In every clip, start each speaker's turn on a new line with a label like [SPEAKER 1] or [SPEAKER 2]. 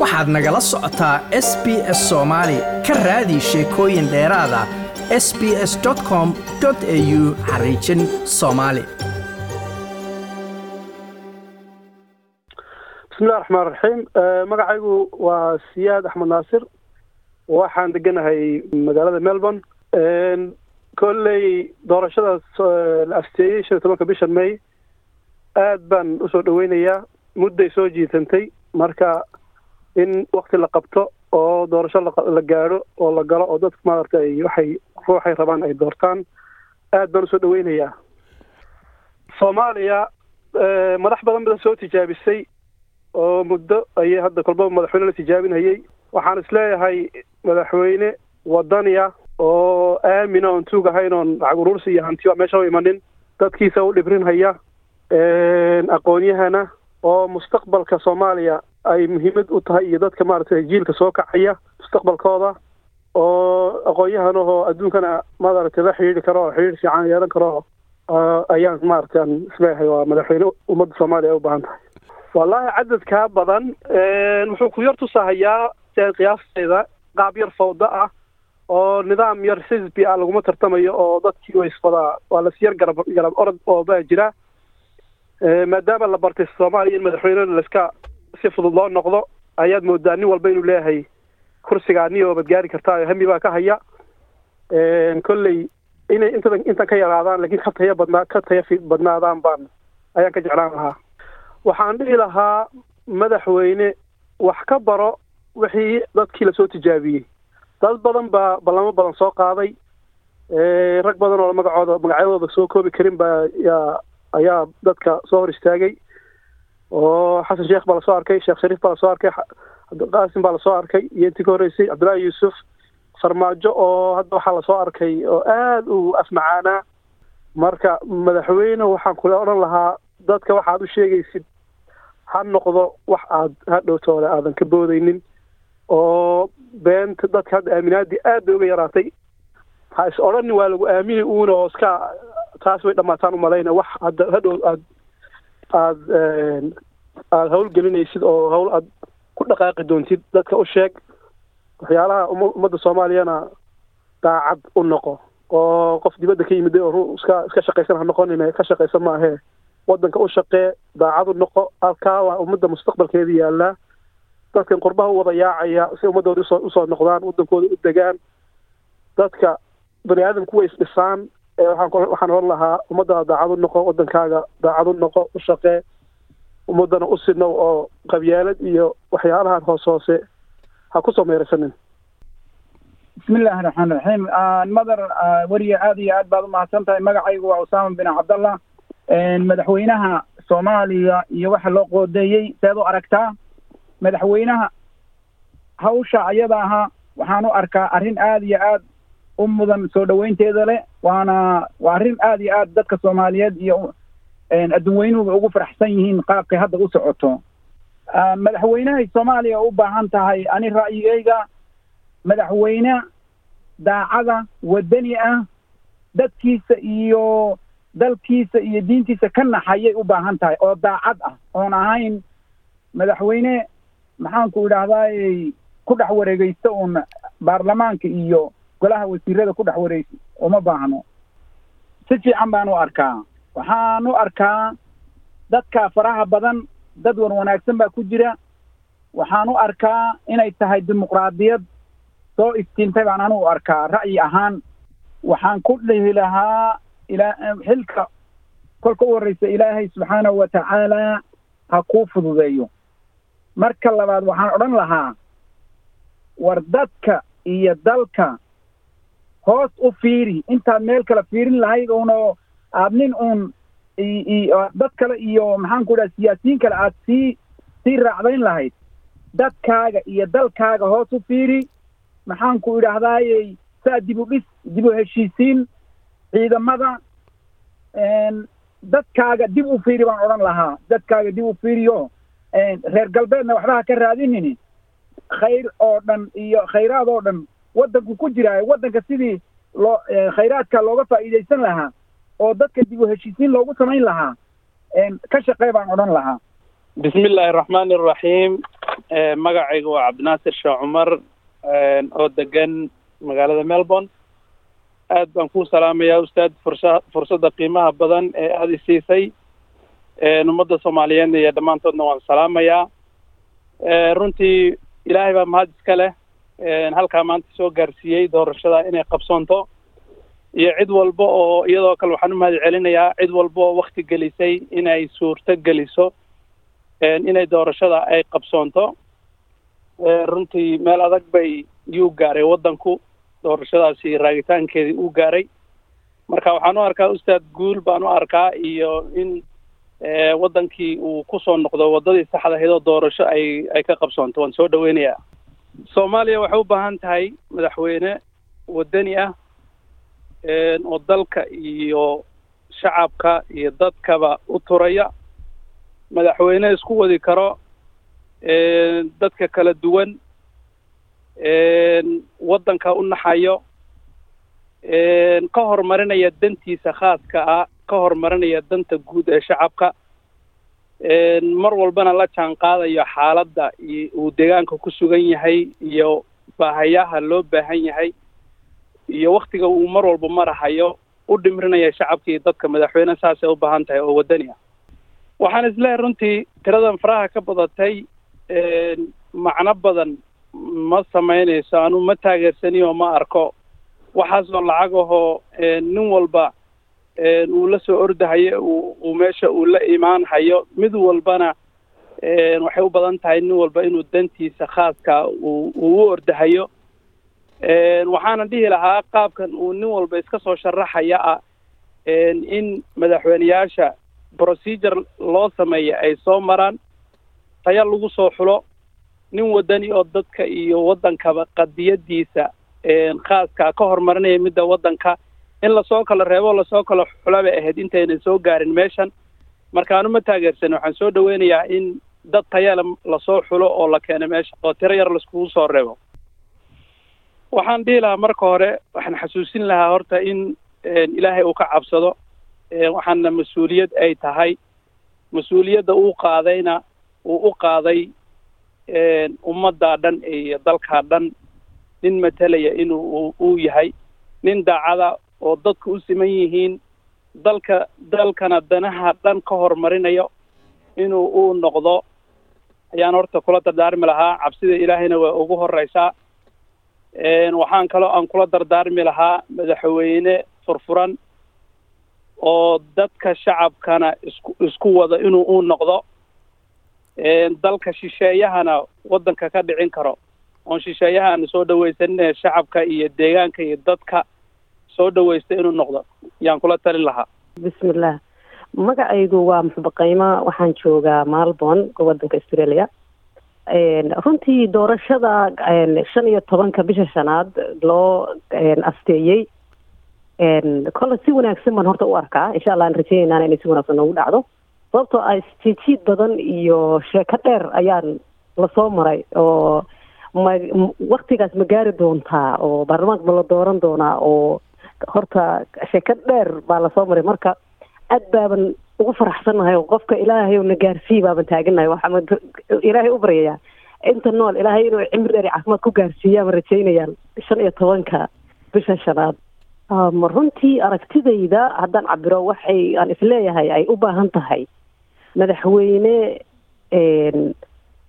[SPEAKER 1] waxaad nagala socotaa s b s soomaali ka raadi sheekooyin dheeraada s b s com au xariijin soomaali
[SPEAKER 2] bismillahi raxmaan raxiim magacaygu waa siyaad axmed naasir. Waxaan deganahay magaalada melbourne. Kolley doorashadaas la afteeyey shan iyo tobanka bishan may aad baan u soo dhaweynayaa. Mudday soo jiitantay. Marka in wakti la qabto oo doorasho la gaadho oo la galo oo dadku maaragtay waxay ruuxay rabaan ay doortaan aad baan u soo dhaweynayaa. Soomaaliya madax badan badan soo tijaabisay oo muddo ayay hadda kolbaba madaxweyne la tijaabinhayey waxaan is leeyahay madaxweyne wadaniya oo aamina oon tuug ahayn oon lacag uruursi iyo hanti meesha u imanin dadkiisa u dhibrinhaya aqoon-yahana oo mustaqbalka soomaaliya ay muhiimad u tahay iyo dadka maaragtay jiilka soo kacaya mustaqbalkooda oo aqoon-yahanahoo adduunkana maaragtay la xidhiidhi karo oo xidhiidh fiican yeelan karo ayaan maaragtay aan is leeyahay waa madaxweyne ummadda soomaaliya ay u baahan tahay. Wallahi cadadkaa badan wuxuu ku yar tusahayaa qiyaasteeda qaab yar fawda ah oo nidaam yar xisbi ah laguma tartamayo oo dadkii way waa lasyar garab garab orod oo baa jira maadaama la bartay soomaaliya in madaxweyne laiska si fudud loo noqdo ayaad moodaa nin walba inuu leeyahay kursigaa niyo badgaari kartaa hami baa ka haya. Kolley inay inta intan ka yaraadaan lakiin ka taya badnaa ka taya badnaadaan baan ayaan ka jeclaan lahaa. Waxaan dhihi lahaa madaxweyne wax ka baro wixii dadkii la soo tijaabiyey. Dad badan baa ballamo badan soo qaaday. Rag badan oo magacooda magacyadooda soo koobi karin baa yaa ayaa dadka soo hor istaagay oo xasan sheekh baa la soo arkay sheekh shariif baa la soo arkay cabdiqaasim baa la soo arkay iyo intii ka horreysay cabdullaahi yuusuf farmaajo oo hadda waxaa la soo arkay oo aada u afmacaanaa marka madaxweyne waxaan kula odhan lahaa dadka waxaad u sheegaysid ha noqdo wax aad hadhowtoole aadan ka boodaynin oo beenta dadka hadda aaminaadii aad bay uga yaraatay. Ha is odhanin waa lagu aamini uuna oo iska taas way dhammaataan umalayna wax hadda hadhow aad aad aada hawlgelinaysid oo hawl aad ku dhaqaaqi doontid. Dadka u sheeg waxyaalaha ummadda soomaaliyana daacad u noqo. Oo qof dibadda ka yimiday oo ru iska iska shaqaysan ha noqonin ka shaqaysan maahee waddanka u shaqee daacad u noqo. Halkaa waa ummadda mustaqbalkeeda yaallaa dadkan qurbaha u wada yaacaya si ummadooda u soo u soo noqdaan waddankooda u degaan. Dadka bani aadamku way isdhisaan waxaan oran lahaa ummadda daacad u noqo waddankaaga daacad u noqo u shaqee ummaddana u sinow oo qabyaalad iyo waxyaalahan hoos hoose ha ku soo meeraysanin.
[SPEAKER 3] Bismillahi raxmaan raxiim madar weriye aad iyo aad baad umahadsan tahay magacaygu waa usaama bin cabdallah. Madaxweynaha soomaaliya iyo waxa loo qoodeeyey seed u aragtaa? Madaxweynaha hawsha ayada ahaa waxaan u arkaa arrin aad iyo aad u mudan soo dhaweynteeda leh waana waa arrin aad iyo aad dadka soomaaliyeed iyo adduun weynuhuba ugu faraxsan yihiin qaabkay hadda u socoto. Madaxweynahay soomaaliya u baahan tahay ani ra'yigayga madaxweyne daacada waddani ah dadkiisa iyo dalkiisa iyo diintiisa ka naxayay u baahan tahay oo daacad ah. Oon ahayn madaxweyne maxaanku idhaahdaay ku dhex wareegeysta uun baarlamaanka iyo golaha wasiirada ku dhex wareegsa uma baahno. Si fiican baan u arkaa. Waxaan u arkaa dadka faraha badan dad wan wanaagsan baa ku jira. Waxaan u arkaa inay tahay dimuqraadiyad soo iftiintay baan anu u arkaa. Ra'yi ahaan waxaan ku dhihi lahaa ilaa xilka kolka u horreysa ilaahay subxaanahu wa tacaala ha kuu fududeeyo. Marka labaad waxaan odhan lahaa war dadka iyo dalka hoos u fiiri. Intaad meel kale fiirin lahayd uuna aad nin uun dad kale iyo maxaanku idhaha siyaasiyiin kale aad sii sii raacdayn lahayd. Dadkaaga iyo dalkaaga hoos u fiiri. Maxaanku idhaahdaayey saa dib u dhis dib u heshiisiin ciidamada. Dadkaaga dib u fiiri baan odhan lahaa. Dadkaaga dib u fiiriyo reer galbeedna waxba ha ka raadinini. Khayr oo dhan iyo khayraad oo dhan waddanku ku jiraayo waddanka sidii loo khayraadka looga faa'iidaysan lahaa oo dadka dib u heshiisiin loogu samayn lahaa ka shaqey baan odhan lahaa.
[SPEAKER 4] Bismi illaahi araxmaani araxiim magacayga waa cabdinaasir sheekh cumar oo degan magaalada melbourne. Aad baan kuu salaamayaa ustaad fursa fursadda qiimaha badan ee aada isiisay ummadda soomaaliyeedna iyo dhammaantoodna waan salaamayaa. Runtii ilaahay baa mahad iska leh halkaa maanta soo gaarsiiyey doorashada inay qabsoonto. Iyo cid walba oo iyadoo kale waxaan u mahad celinayaa cid walba oo wakti gelisay inay suurto geliso inay doorashada ay qabsoonto. Runtii meel adag bay yuu gaaray waddanku doorashadaasi raagitaankeedii uu gaaray. Marka waxaan u arkaa ustaad guul baan u arkaa iyo in waddankii uu ku soo noqdo waddadii saxda ahayd oo doorasho ay ay ka qabsoonto waan soo dhaweynayaa soomaaliya waxay u baahan tahay madaxweyne waddani ah oo dalka iyo shacabka iyo dadkaba u turaya. Madaxweyne isku wadi karo dadka kala duwan waddanka u naxayo ka horumarinaya dantiisa khaaska ah ka horumarinaya danta guud ee shacabka mar walbana la jaan qaadayo xaaladda uu deegaanka ku sugan yahay iyo baahayaha loo baahan yahay iyo waktiga uu mar walba marahayo u dhimrinaya shacabka iyo dadka madaxweyne saasay u baahan tahay oo waddani ah. Waxaan isleehay runtii tiradan faraha ka badatay macno badan ma samaynayso anu ma taageersani oo ma arko. Waxaasoo lacag ahoo nin walba uu la soo ordahayo uu meesha uu la imaan hayo mid walbana waxay u badan tahay nin walba inuu dantiisa khaaska uu u ordahayo. Waxaana dhihi lahaa qaabkan uu nin walba iska soo sharaxaya ah in madaxweyneyaasha procedure loo sameeya ay soo maraan taya lagu soo xulo nin waddani oo dadka iyo waddankaba qadiyadiisa khaaska ka horumarinaya midda waddanka in la soo kala reebo la soo kala xula bay ahayd intaynan soo gaarin meeshan. Marka anu ma taageersan waxaan soo dhaweynayaa in dad tayale la soo xulo oo la keeno meesha oo tiro yar laiskugu soo reebo. Waxaan dhihi lahaa marka hore waxaan xasuusin lahaa horta in ilaahay uu ka cabsado. Waxaana mas'uuliyad ay tahay. Mas'uuliyadda uu qaadayna uu u qaaday ummaddaa dhan iyo dalkaa dhan. Nin matalaya inuu uu yahay. Nin daacada oo dadka u siman yihiin dalka dalkana danaha dhan ka horumarinayo inuu uu noqdo. Ayaan horta kula dardaarmi lahaa cabsida ilaahayna waa ugu horeysaa. Waxaan kaloo aan kula dardaarmi lahaa madaxweyne furfuran oo dadka shacabkana isku isku wada inuu uu noqdo. Dalka shisheeyahana waddanka ka dhicin karo. Oon shisheeyaha aanu soo dhawaysanine shacabka iyo deegaanka iyo dadka soo dhawaysta inuu noqdo. Yaan kula talin lahaa.
[SPEAKER 5] Bismillaah magacaygu waa muxubaqayma waxaan joogaa malborne waddanka australia. Runtii doorashada shan iyo tobanka bisha shanaad loo asteeyey kolle si wanaagsan baan horta u arkaa. Insha allah aan rajeynaynaan inay si wanaagsan noogu dhacdo. Sababtoo ah jijiid badan iyo sheeko dheer ayaan la soo maray oo ma waktigaas ma gaari doontaa oo baarlamaanka ma la dooran doonaa oo horta sheeko dheer baa la soo maray. Marka aad baaban ugu faraxsannahay oo qofka ilaahay na gaarsii baaban taaganahay waxaa ilaahay u baryayaa. Inta nool ilaahay inuu cimri dheer caafimaad ku gaarsiiyaama rajaynayaan shan iyo tobanka bisha shanaad. Runtii aragtidayda haddaan cabiro waxay aan is leeyahay ay u baahan tahay madaxweyne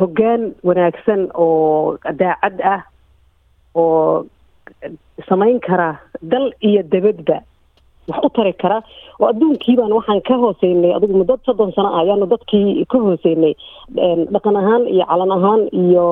[SPEAKER 5] hoggaan wanaagsan oo daacad ah oo samayn kara dal iyo dabadba wax u tari kara oo adduunkii baan waxaan ka hooseynay adigu muddo soddon sano ah ayaanu dadkii ka hooseynay dhaqan ahaan iyo calan ahaan iyo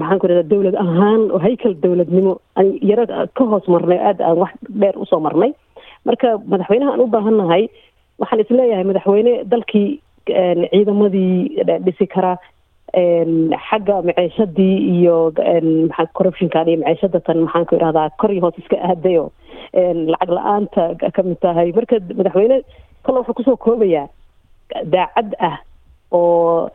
[SPEAKER 5] maxaan ku rahda dawlad ahaan oo haykal dawladnimo aan ka hoos marnay aad aan wax dheer u soo marnay. Marka madaxweynaha aan u baahannahay waxaan is leeyahay madaxweyne dalkii ciidamadii dhisi kara xagga maciishadii iyo corruptionkan iyo maciishadatan maxaan ku idhahdaa kor iyo hoos iska aadayo lacag la'aanta ka mid tahay. Marka madaxweyne kolle wuxuu ku soo koobayaa daacad ah oo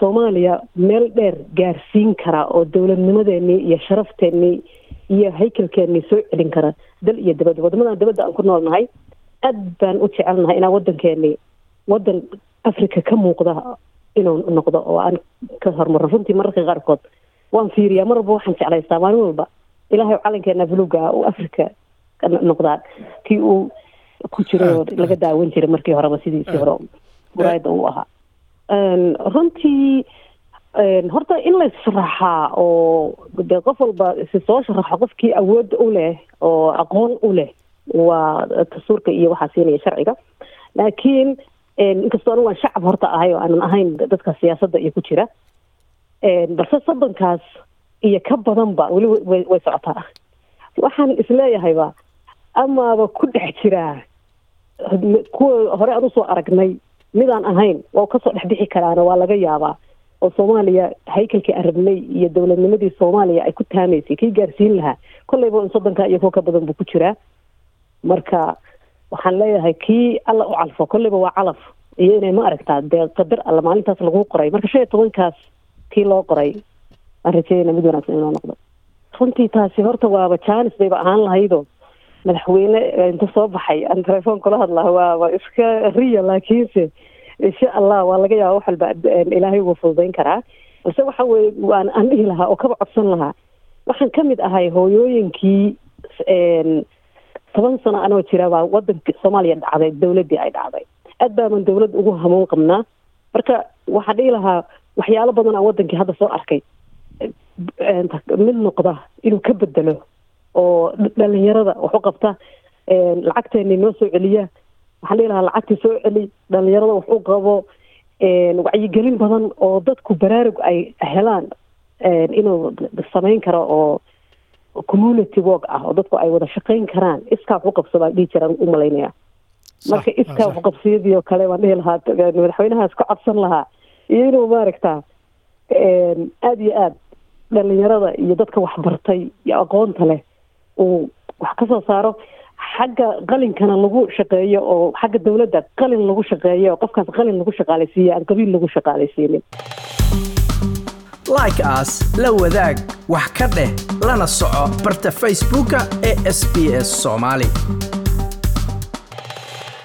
[SPEAKER 5] soomaaliya meel dheer gaarsiin kara oo dowladnimadeenii iyo sharafteenii iyo haykalkeenii soo celin kara dal iyo dabadda wadamadan dabadda aan ku noolnahay aad baan u jecelnahay inaan waddankeenii waddan africa ka muuqda inuu noqdo oo aan ka hormarno runtii mararka qaarkood waan fiiriyaa mar walba waxaan jeclaystaa. Maalin walba ilaahay calankeena buluuga ah uu africa noqdaa kii uu ku jiray oo laga daawan jiray markii horeba sidiisii hore muraayada uu ahaa. Runtii horta in la issharaxaa oo de qof walba si soo sharaxo qofkii awood u leh oo aqoon u leh waa dastuurka iyo waxaa siinaya sharciga. Laakiin inkastoo anigu aan shacab horta ahay oo aanan ahayn dadka siyaasadda iyo ku jira. Balse soddonkaas iyo ka badanba weli way socotaa. Waxaan isleeyahayba amaaba ku dhex jiraa kuwa hore aan u soo aragnay midaan ahayn waa ka soo dhexbixi karaana waa laga yaabaa oo soomaaliya haykalkii arabnay iyo dowladnimadii soomaaliya ay ku taamaysay kii gaarsiin lahaa. Kolleyba in soddonka iyo kuwa ka badan buu ku jiraa marka waxaan leeyahay kii alla u calfo kolleyba waa calaf. Iyo inay ma aragtaa dee qadar alla maalintaas lagu qoray. Marka shan iyo tobankaas kii loo qoray waan rajeynayna mid wanaagsan inoo noqdo. Runtii taasi horta waaba jaanis bayba ahaan lahaydo. Madaxweyne inta soo baxay aan telefoon kula hadlaa waaba iska riya laakiinse insha allah waa laga yaaba wax walba ilaahay wuu fududayn karaa. Balse waxa weye waan aan dhihi lahaa oo kaba codsan lahaa. Waxaan ka mid ahay hooyooyinkii toban sano anoo jira baa wadanka soomaaliya dhacday dowladdii ay dhacday. Aad baaban dowlad ugu hamuun qabnaa. Marka waxaan dhihi lahaa waxyaalo badan aan wadankii hadda soo arkay. Mid noqda inuu ka bedelo oo dhalinyarada wax u qabta lacagteeni noo soo celiya. Waxaan dhihi lahaa lacagtii soo celi dhalinyarada wax u qabo. Wacyigelin badan oo dadku baraarug ay helaan inuu samayn karo oo community work ah oo dadku ay wada shaqayn karaan. Iskaa wax u qabso baan dhihi jiraan u malaynaya. Marka iskaa wax qabsiyadii oo kale waan dhihi lahaa madaxweynahaas ka codsan lahaa. Iyo inuu maaragtaa aada iyo aad dhalinyarada iyo dadka waxbartay iyo aqoonta leh uu wax ka soo saaro. Xagga qalinkana lagu shaqeeyo oo xagga dowladda qalin lagu shaqeeyo oo qofkaas qalin lagu shaqaalaysiiyo aan qabiil lagu shaqaalaysiinin
[SPEAKER 1] like as la wadaag wax ka dheh lana soco barta facebooka ee sb s soomaali